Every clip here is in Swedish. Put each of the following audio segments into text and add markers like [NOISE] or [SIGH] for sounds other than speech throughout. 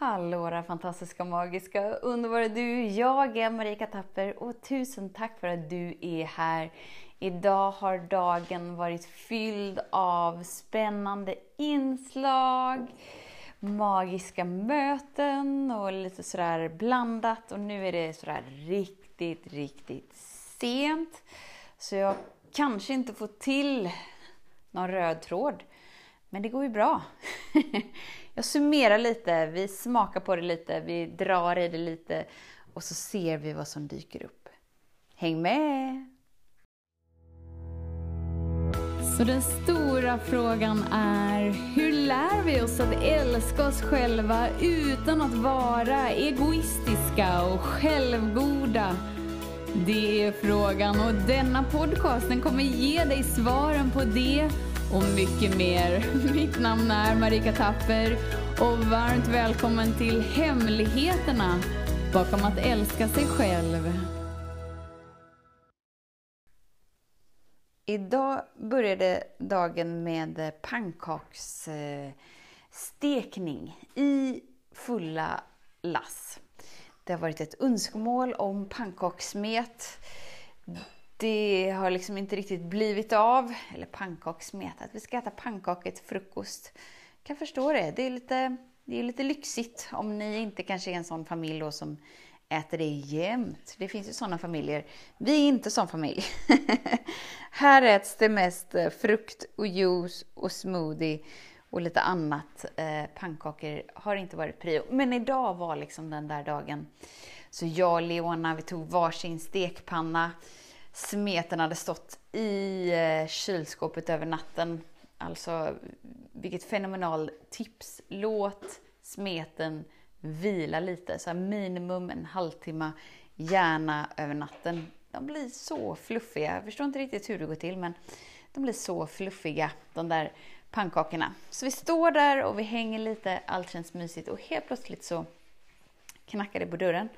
Hallå där fantastiska, magiska, underbara du! Jag är Marika Tapper och tusen tack för att du är här. Idag har dagen varit fylld av spännande inslag, magiska möten och lite sådär blandat och nu är det sådär riktigt, riktigt sent. Så jag kanske inte får till någon röd tråd, men det går ju bra. [LAUGHS] Jag summerar lite, vi smakar på det lite, vi drar i det lite och så ser vi vad som dyker upp. Häng med! Så den stora frågan är, hur lär vi oss att älska oss själva utan att vara egoistiska och självgoda? Det är frågan och denna podcast den kommer ge dig svaren på det och mycket mer. [LAUGHS] Mitt namn är Marika Tapper och varmt välkommen till Hemligheterna bakom att älska sig själv. Idag började dagen med pannkaksstekning i fulla lass. Det har varit ett önskemål om pannkakssmet det har liksom inte riktigt blivit av. Eller pannkakssmet, att vi ska äta pannkakor till frukost. Jag kan förstå det. Det är lite, det är lite lyxigt om ni inte kanske är en sån familj då som äter det jämt. Det finns ju sådana familjer. Vi är inte sån familj. [LAUGHS] Här äts det mest eh, frukt och juice och smoothie och lite annat. Eh, pannkakor har inte varit prio. Men idag var liksom den där dagen. Så jag och Leona, vi tog varsin stekpanna smeten hade stått i eh, kylskåpet över natten. Alltså, vilket fenomenal tips. Låt smeten vila lite, så minimum en halvtimme, gärna över natten. De blir så fluffiga. Jag förstår inte riktigt hur det går till, men de blir så fluffiga, de där pannkakorna. Så vi står där och vi hänger lite, allt känns mysigt och helt plötsligt så knackar det på dörren.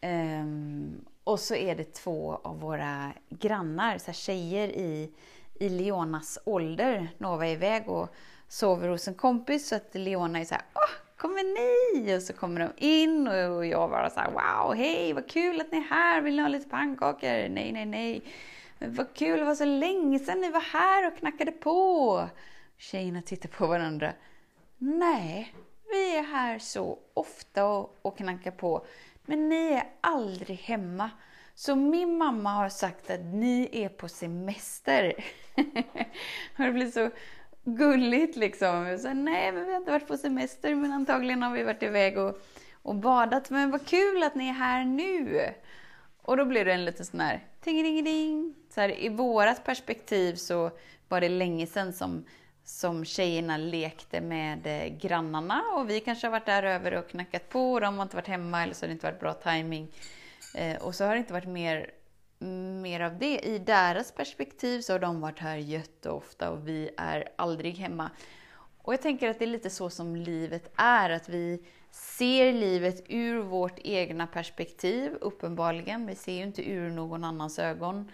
Ehm, och så är det två av våra grannar, så här tjejer i, i Leonas ålder. Nova är iväg och sover hos en kompis så att Leona är så här, Åh, kommer ni? Och så kommer de in och jag bara så här, wow, hej, vad kul att ni är här, vill ni ha lite pannkakor? Nej, nej, nej. Men vad kul, det var så länge sedan ni var här och knackade på. Tjejerna tittar på varandra. Nej, vi är här så ofta och, och knackar på. Men ni är aldrig hemma. Så min mamma har sagt att ni är på semester. [LAUGHS] det blir så gulligt liksom. Så, nej, men vi har inte varit på semester, men antagligen har vi varit iväg och, och badat. Men vad kul att ni är här nu! Och då blir det en liten sån här ting så här, I vårat perspektiv så var det länge sedan som, som tjejerna lekte med eh, grannarna och vi kanske har varit där över och knackat på och de har inte varit hemma eller så har det inte varit bra timing. Eh, och så har det inte varit mer, mer av det. I deras perspektiv så har de varit här jätteofta och vi är aldrig hemma. Och jag tänker att det är lite så som livet är, att vi ser livet ur vårt egna perspektiv, uppenbarligen. Vi ser ju inte ur någon annans ögon.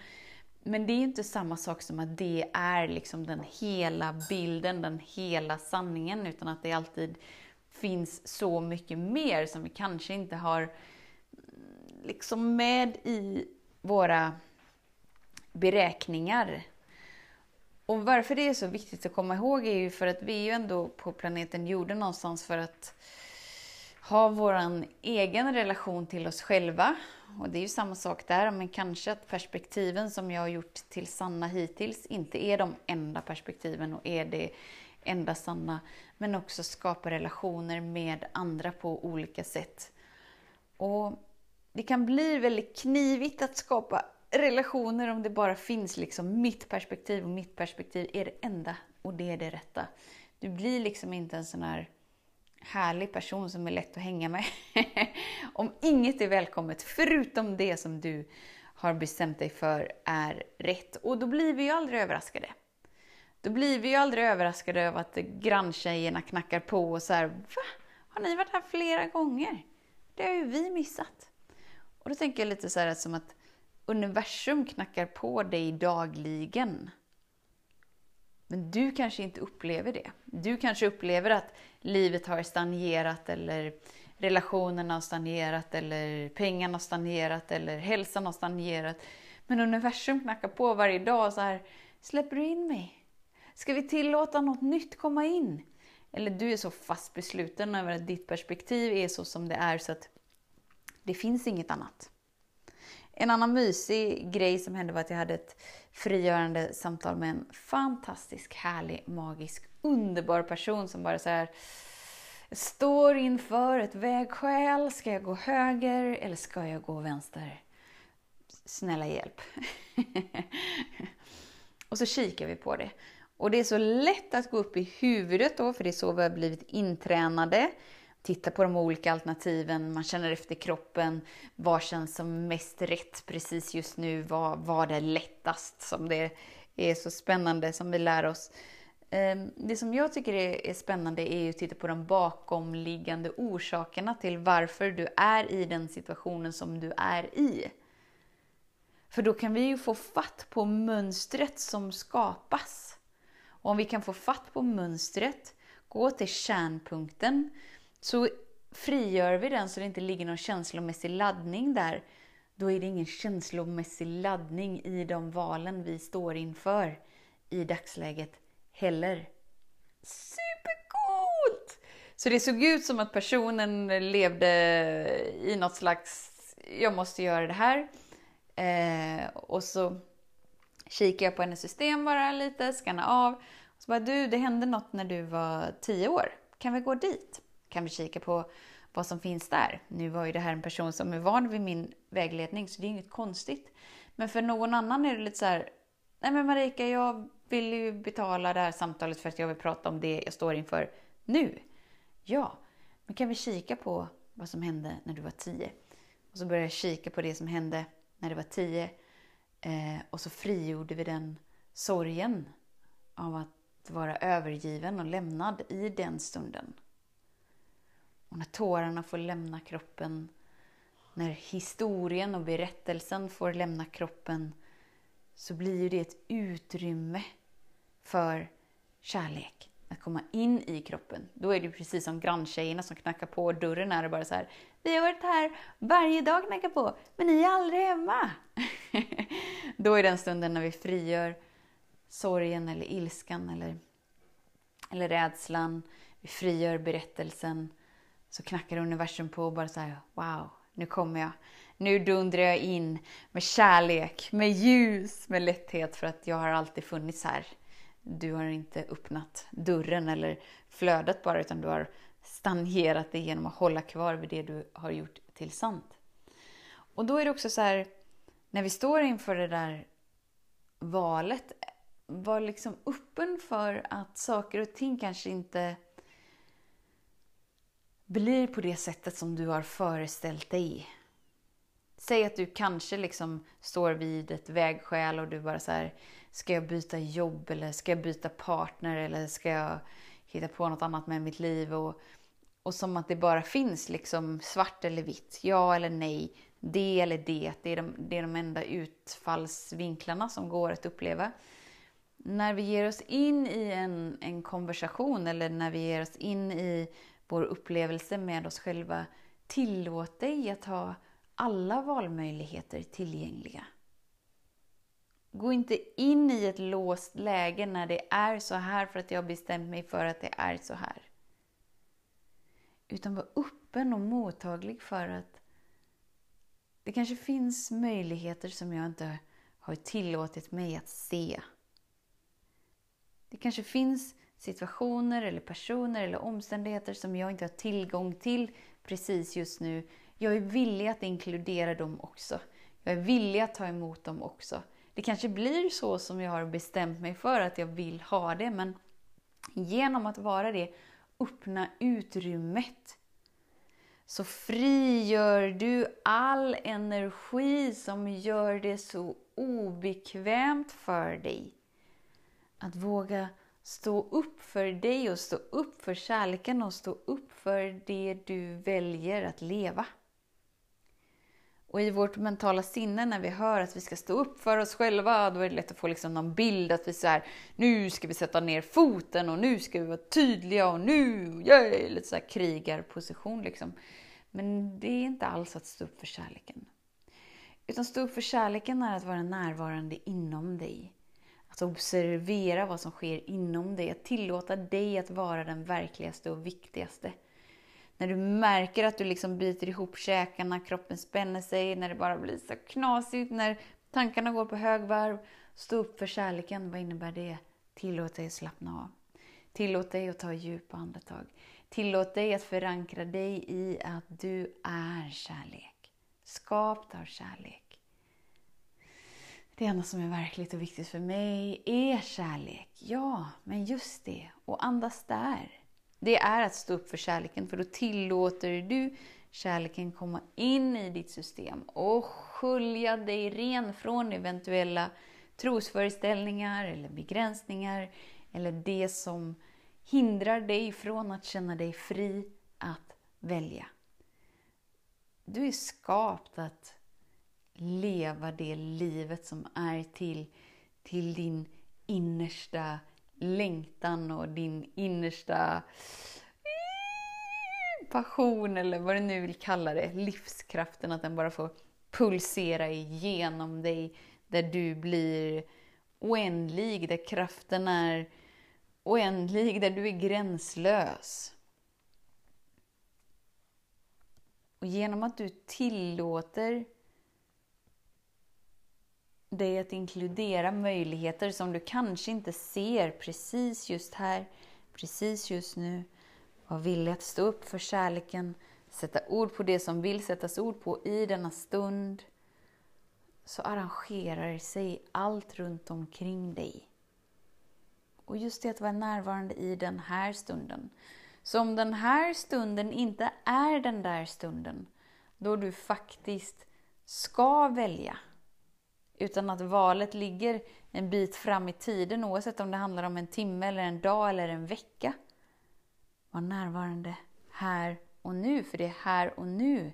Men det är ju inte samma sak som att det är liksom den hela bilden, den hela sanningen, utan att det alltid finns så mycket mer som vi kanske inte har mm, liksom med i våra beräkningar. Och varför det är så viktigt att komma ihåg är ju för att vi är ju ändå på planeten jorden någonstans för att ha vår egen relation till oss själva. Och det är ju samma sak där, men kanske att perspektiven som jag har gjort till sanna hittills inte är de enda perspektiven och är det enda sanna. Men också skapa relationer med andra på olika sätt. Och det kan bli väldigt knivigt att skapa relationer om det bara finns liksom mitt perspektiv och mitt perspektiv är det enda och det är det rätta. Du blir liksom inte en sån här härlig person som är lätt att hänga med. [LAUGHS] om inget är välkommet förutom det som du har bestämt dig för är rätt. Och då blir vi ju aldrig överraskade. Då blir vi ju aldrig överraskade över att granntjejerna knackar på och så här, Va? Har ni varit här flera gånger? Det har ju vi missat. Och då tänker jag lite så här som att universum knackar på dig dagligen. Men du kanske inte upplever det. Du kanske upplever att livet har stagnerat eller relationerna har stagnerat eller pengarna har stagnerat eller hälsan har stagnerat. Men universum knackar på varje dag så här, släpper du in mig? Ska vi tillåta något nytt komma in? Eller du är så fast besluten över att ditt perspektiv är så som det är så att det finns inget annat. En annan mysig grej som hände var att jag hade ett frigörande samtal med en fantastisk, härlig, magisk, underbar person som bara så här står inför ett vägskäl. Ska jag gå höger eller ska jag gå vänster? Snälla hjälp. [LAUGHS] och så kikar vi på det. Och det är så lätt att gå upp i huvudet då, för det är så vi har blivit intränade. Titta på de olika alternativen, man känner efter kroppen. Vad känns som mest rätt precis just nu? Vad, vad är lättast? Som det är så spännande som vi lär oss. Ehm, det som jag tycker är spännande är att titta på de bakomliggande orsakerna till varför du är i den situationen som du är i. För då kan vi ju få fatt på mönstret som skapas. Och om vi kan få fatt på mönstret, gå till kärnpunkten, så frigör vi den så det inte ligger någon känslomässig laddning där. Då är det ingen känslomässig laddning i de valen vi står inför i dagsläget heller. Supercoolt! Så det såg ut som att personen levde i något slags, jag måste göra det här. Eh, och så kikade jag på hennes system bara lite, skannade av. Och så bara, du, det hände något när du var tio år. Kan vi gå dit? Kan vi kika på vad som finns där? Nu var ju det här en person som är van vid min vägledning, så det är inget konstigt. Men för någon annan är det lite så här, nej men Marika, jag vill ju betala det här samtalet för att jag vill prata om det jag står inför nu. Ja, men kan vi kika på vad som hände när du var tio? Och så började jag kika på det som hände när du var tio. Eh, och så frigjorde vi den sorgen av att vara övergiven och lämnad i den stunden. Och när tårarna får lämna kroppen, när historien och berättelsen får lämna kroppen, så blir det ett utrymme för kärlek. Att komma in i kroppen. Då är det precis som granntjejerna som knackar på dörren här och bara så här. Vi har varit här varje dag knackar på, men ni är aldrig hemma. [LAUGHS] Då är den stunden när vi frigör sorgen eller ilskan eller, eller rädslan. Vi frigör berättelsen. Så knackar universum på och bara så här, wow, nu kommer jag. Nu dundrar jag in med kärlek, med ljus, med lätthet för att jag har alltid funnits här. Du har inte öppnat dörren eller flödet bara, utan du har stagnerat det genom att hålla kvar vid det du har gjort till sant. Och då är det också så här, när vi står inför det där valet, var liksom öppen för att saker och ting kanske inte blir på det sättet som du har föreställt dig. Säg att du kanske liksom står vid ett vägskäl och du bara så här, ska jag byta jobb eller ska jag byta partner eller ska jag hitta på något annat med mitt liv? Och, och som att det bara finns liksom svart eller vitt, ja eller nej, det eller det. Det är de, det är de enda utfallsvinklarna som går att uppleva. När vi ger oss in i en, en konversation eller när vi ger oss in i vår upplevelse med oss själva, tillåt dig att ha alla valmöjligheter tillgängliga. Gå inte in i ett låst läge när det är så här för att jag har bestämt mig för att det är så här. Utan var öppen och mottaglig för att det kanske finns möjligheter som jag inte har tillåtit mig att se. Det kanske finns situationer eller personer eller omständigheter som jag inte har tillgång till precis just nu. Jag är villig att inkludera dem också. Jag är villig att ta emot dem också. Det kanske blir så som jag har bestämt mig för att jag vill ha det, men genom att vara det, öppna utrymmet, så frigör du all energi som gör det så obekvämt för dig. Att våga stå upp för dig och stå upp för kärleken och stå upp för det du väljer att leva. Och i vårt mentala sinne när vi hör att vi ska stå upp för oss själva, då är det lätt att få liksom någon bild att vi så nu ska vi sätta ner foten och nu ska vi vara tydliga och nu, yeah! lite så här krigarposition liksom. Men det är inte alls att stå upp för kärleken. Utan stå upp för kärleken är att vara närvarande inom dig. Att observera vad som sker inom dig, att tillåta dig att vara den verkligaste och viktigaste. När du märker att du liksom biter ihop käkarna, kroppen spänner sig, när det bara blir så knasigt, när tankarna går på högvarv. Stå upp för kärleken, vad innebär det? Tillåt dig att slappna av. Tillåt dig att ta djupa andetag. Tillåt dig att förankra dig i att du är kärlek. Skapt av kärlek. Det enda som är verkligt och viktigt för mig är kärlek. Ja, men just det. Och andas där. Det är att stå upp för kärleken, för då tillåter du kärleken komma in i ditt system och skölja dig ren från eventuella trosföreställningar eller begränsningar eller det som hindrar dig från att känna dig fri att välja. Du är skapt att leva det livet som är till, till din innersta längtan och din innersta eh, passion eller vad du nu vill kalla det. Livskraften, att den bara får pulsera igenom dig. Där du blir oändlig, där kraften är oändlig, där du är gränslös. Och genom att du tillåter dig att inkludera möjligheter som du kanske inte ser precis just här, precis just nu. Var villig att stå upp för kärleken, sätta ord på det som vill sättas ord på i denna stund. Så arrangerar sig allt runt omkring dig. Och just det att vara närvarande i den här stunden. Så om den här stunden inte är den där stunden, då du faktiskt ska välja, utan att valet ligger en bit fram i tiden oavsett om det handlar om en timme, eller en dag eller en vecka. Var närvarande här och nu, för det är här och nu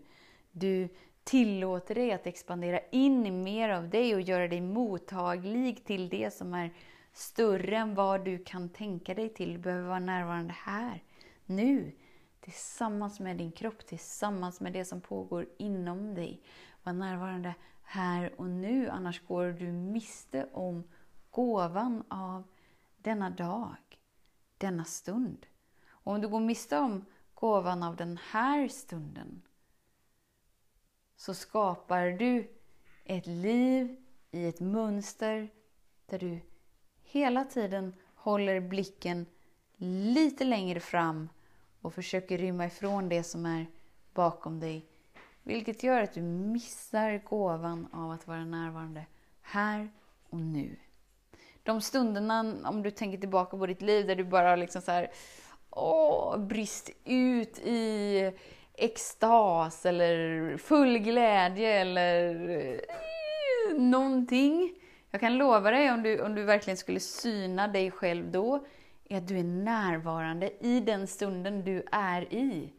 du tillåter dig att expandera in i mer av dig och göra dig mottaglig till det som är större än vad du kan tänka dig till. Du behöver vara närvarande här, nu, tillsammans med din kropp, tillsammans med det som pågår inom dig. Var närvarande här och nu, annars går du miste om gåvan av denna dag, denna stund. Och om du går miste om gåvan av den här stunden så skapar du ett liv i ett mönster där du hela tiden håller blicken lite längre fram och försöker rymma ifrån det som är bakom dig vilket gör att du missar gåvan av att vara närvarande här och nu. De stunderna, om du tänker tillbaka på ditt liv, där du bara liksom så här, åh, brist ut i extas eller full glädje eller eh, någonting. Jag kan lova dig, om du, om du verkligen skulle syna dig själv då, är att du är närvarande i den stunden du är i.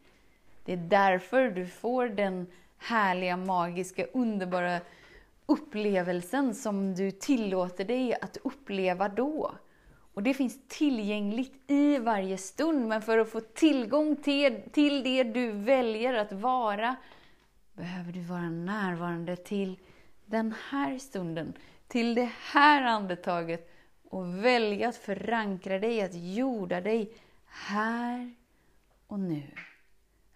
Det är därför du får den härliga, magiska, underbara upplevelsen som du tillåter dig att uppleva då. Och det finns tillgängligt i varje stund, men för att få tillgång till, till det du väljer att vara, behöver du vara närvarande till den här stunden, till det här andetaget och välja att förankra dig, att jorda dig här och nu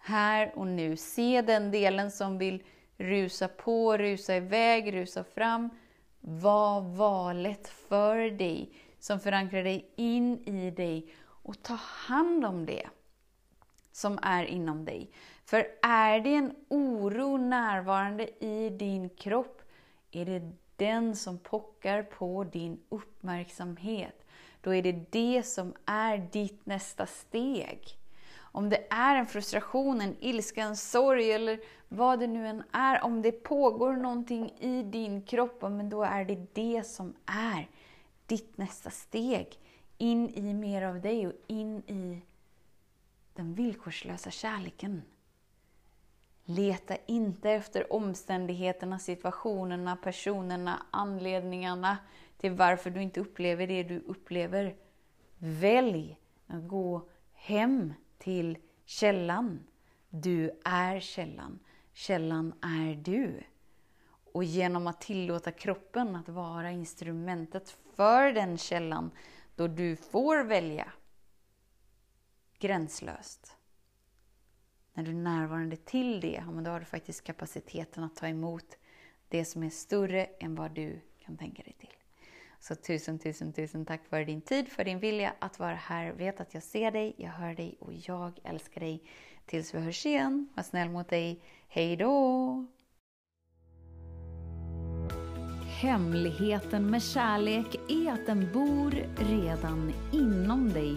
här och nu. Se den delen som vill rusa på, rusa iväg, rusa fram. Var valet för dig, som förankrar dig in i dig och ta hand om det som är inom dig. För är det en oro närvarande i din kropp, är det den som pockar på din uppmärksamhet. Då är det det som är ditt nästa steg. Om det är en frustration, en ilska, en sorg eller vad det nu än är. Om det pågår någonting i din kropp, men då är det det som är ditt nästa steg. In i mer av dig och in i den villkorslösa kärleken. Leta inte efter omständigheterna, situationerna, personerna, anledningarna till varför du inte upplever det du upplever. Välj att gå hem till källan. Du är källan. Källan är du. Och genom att tillåta kroppen att vara instrumentet för den källan, då du får välja gränslöst. När du är närvarande till det, då har du faktiskt kapaciteten att ta emot det som är större än vad du kan tänka dig till. Så tusen, tusen, tusen tack för din tid, för din vilja att vara här. Vet att jag ser dig, jag hör dig och jag älskar dig. Tills vi hörs igen, var snäll mot dig. Hej då! Hemligheten med kärlek är att den bor redan inom dig.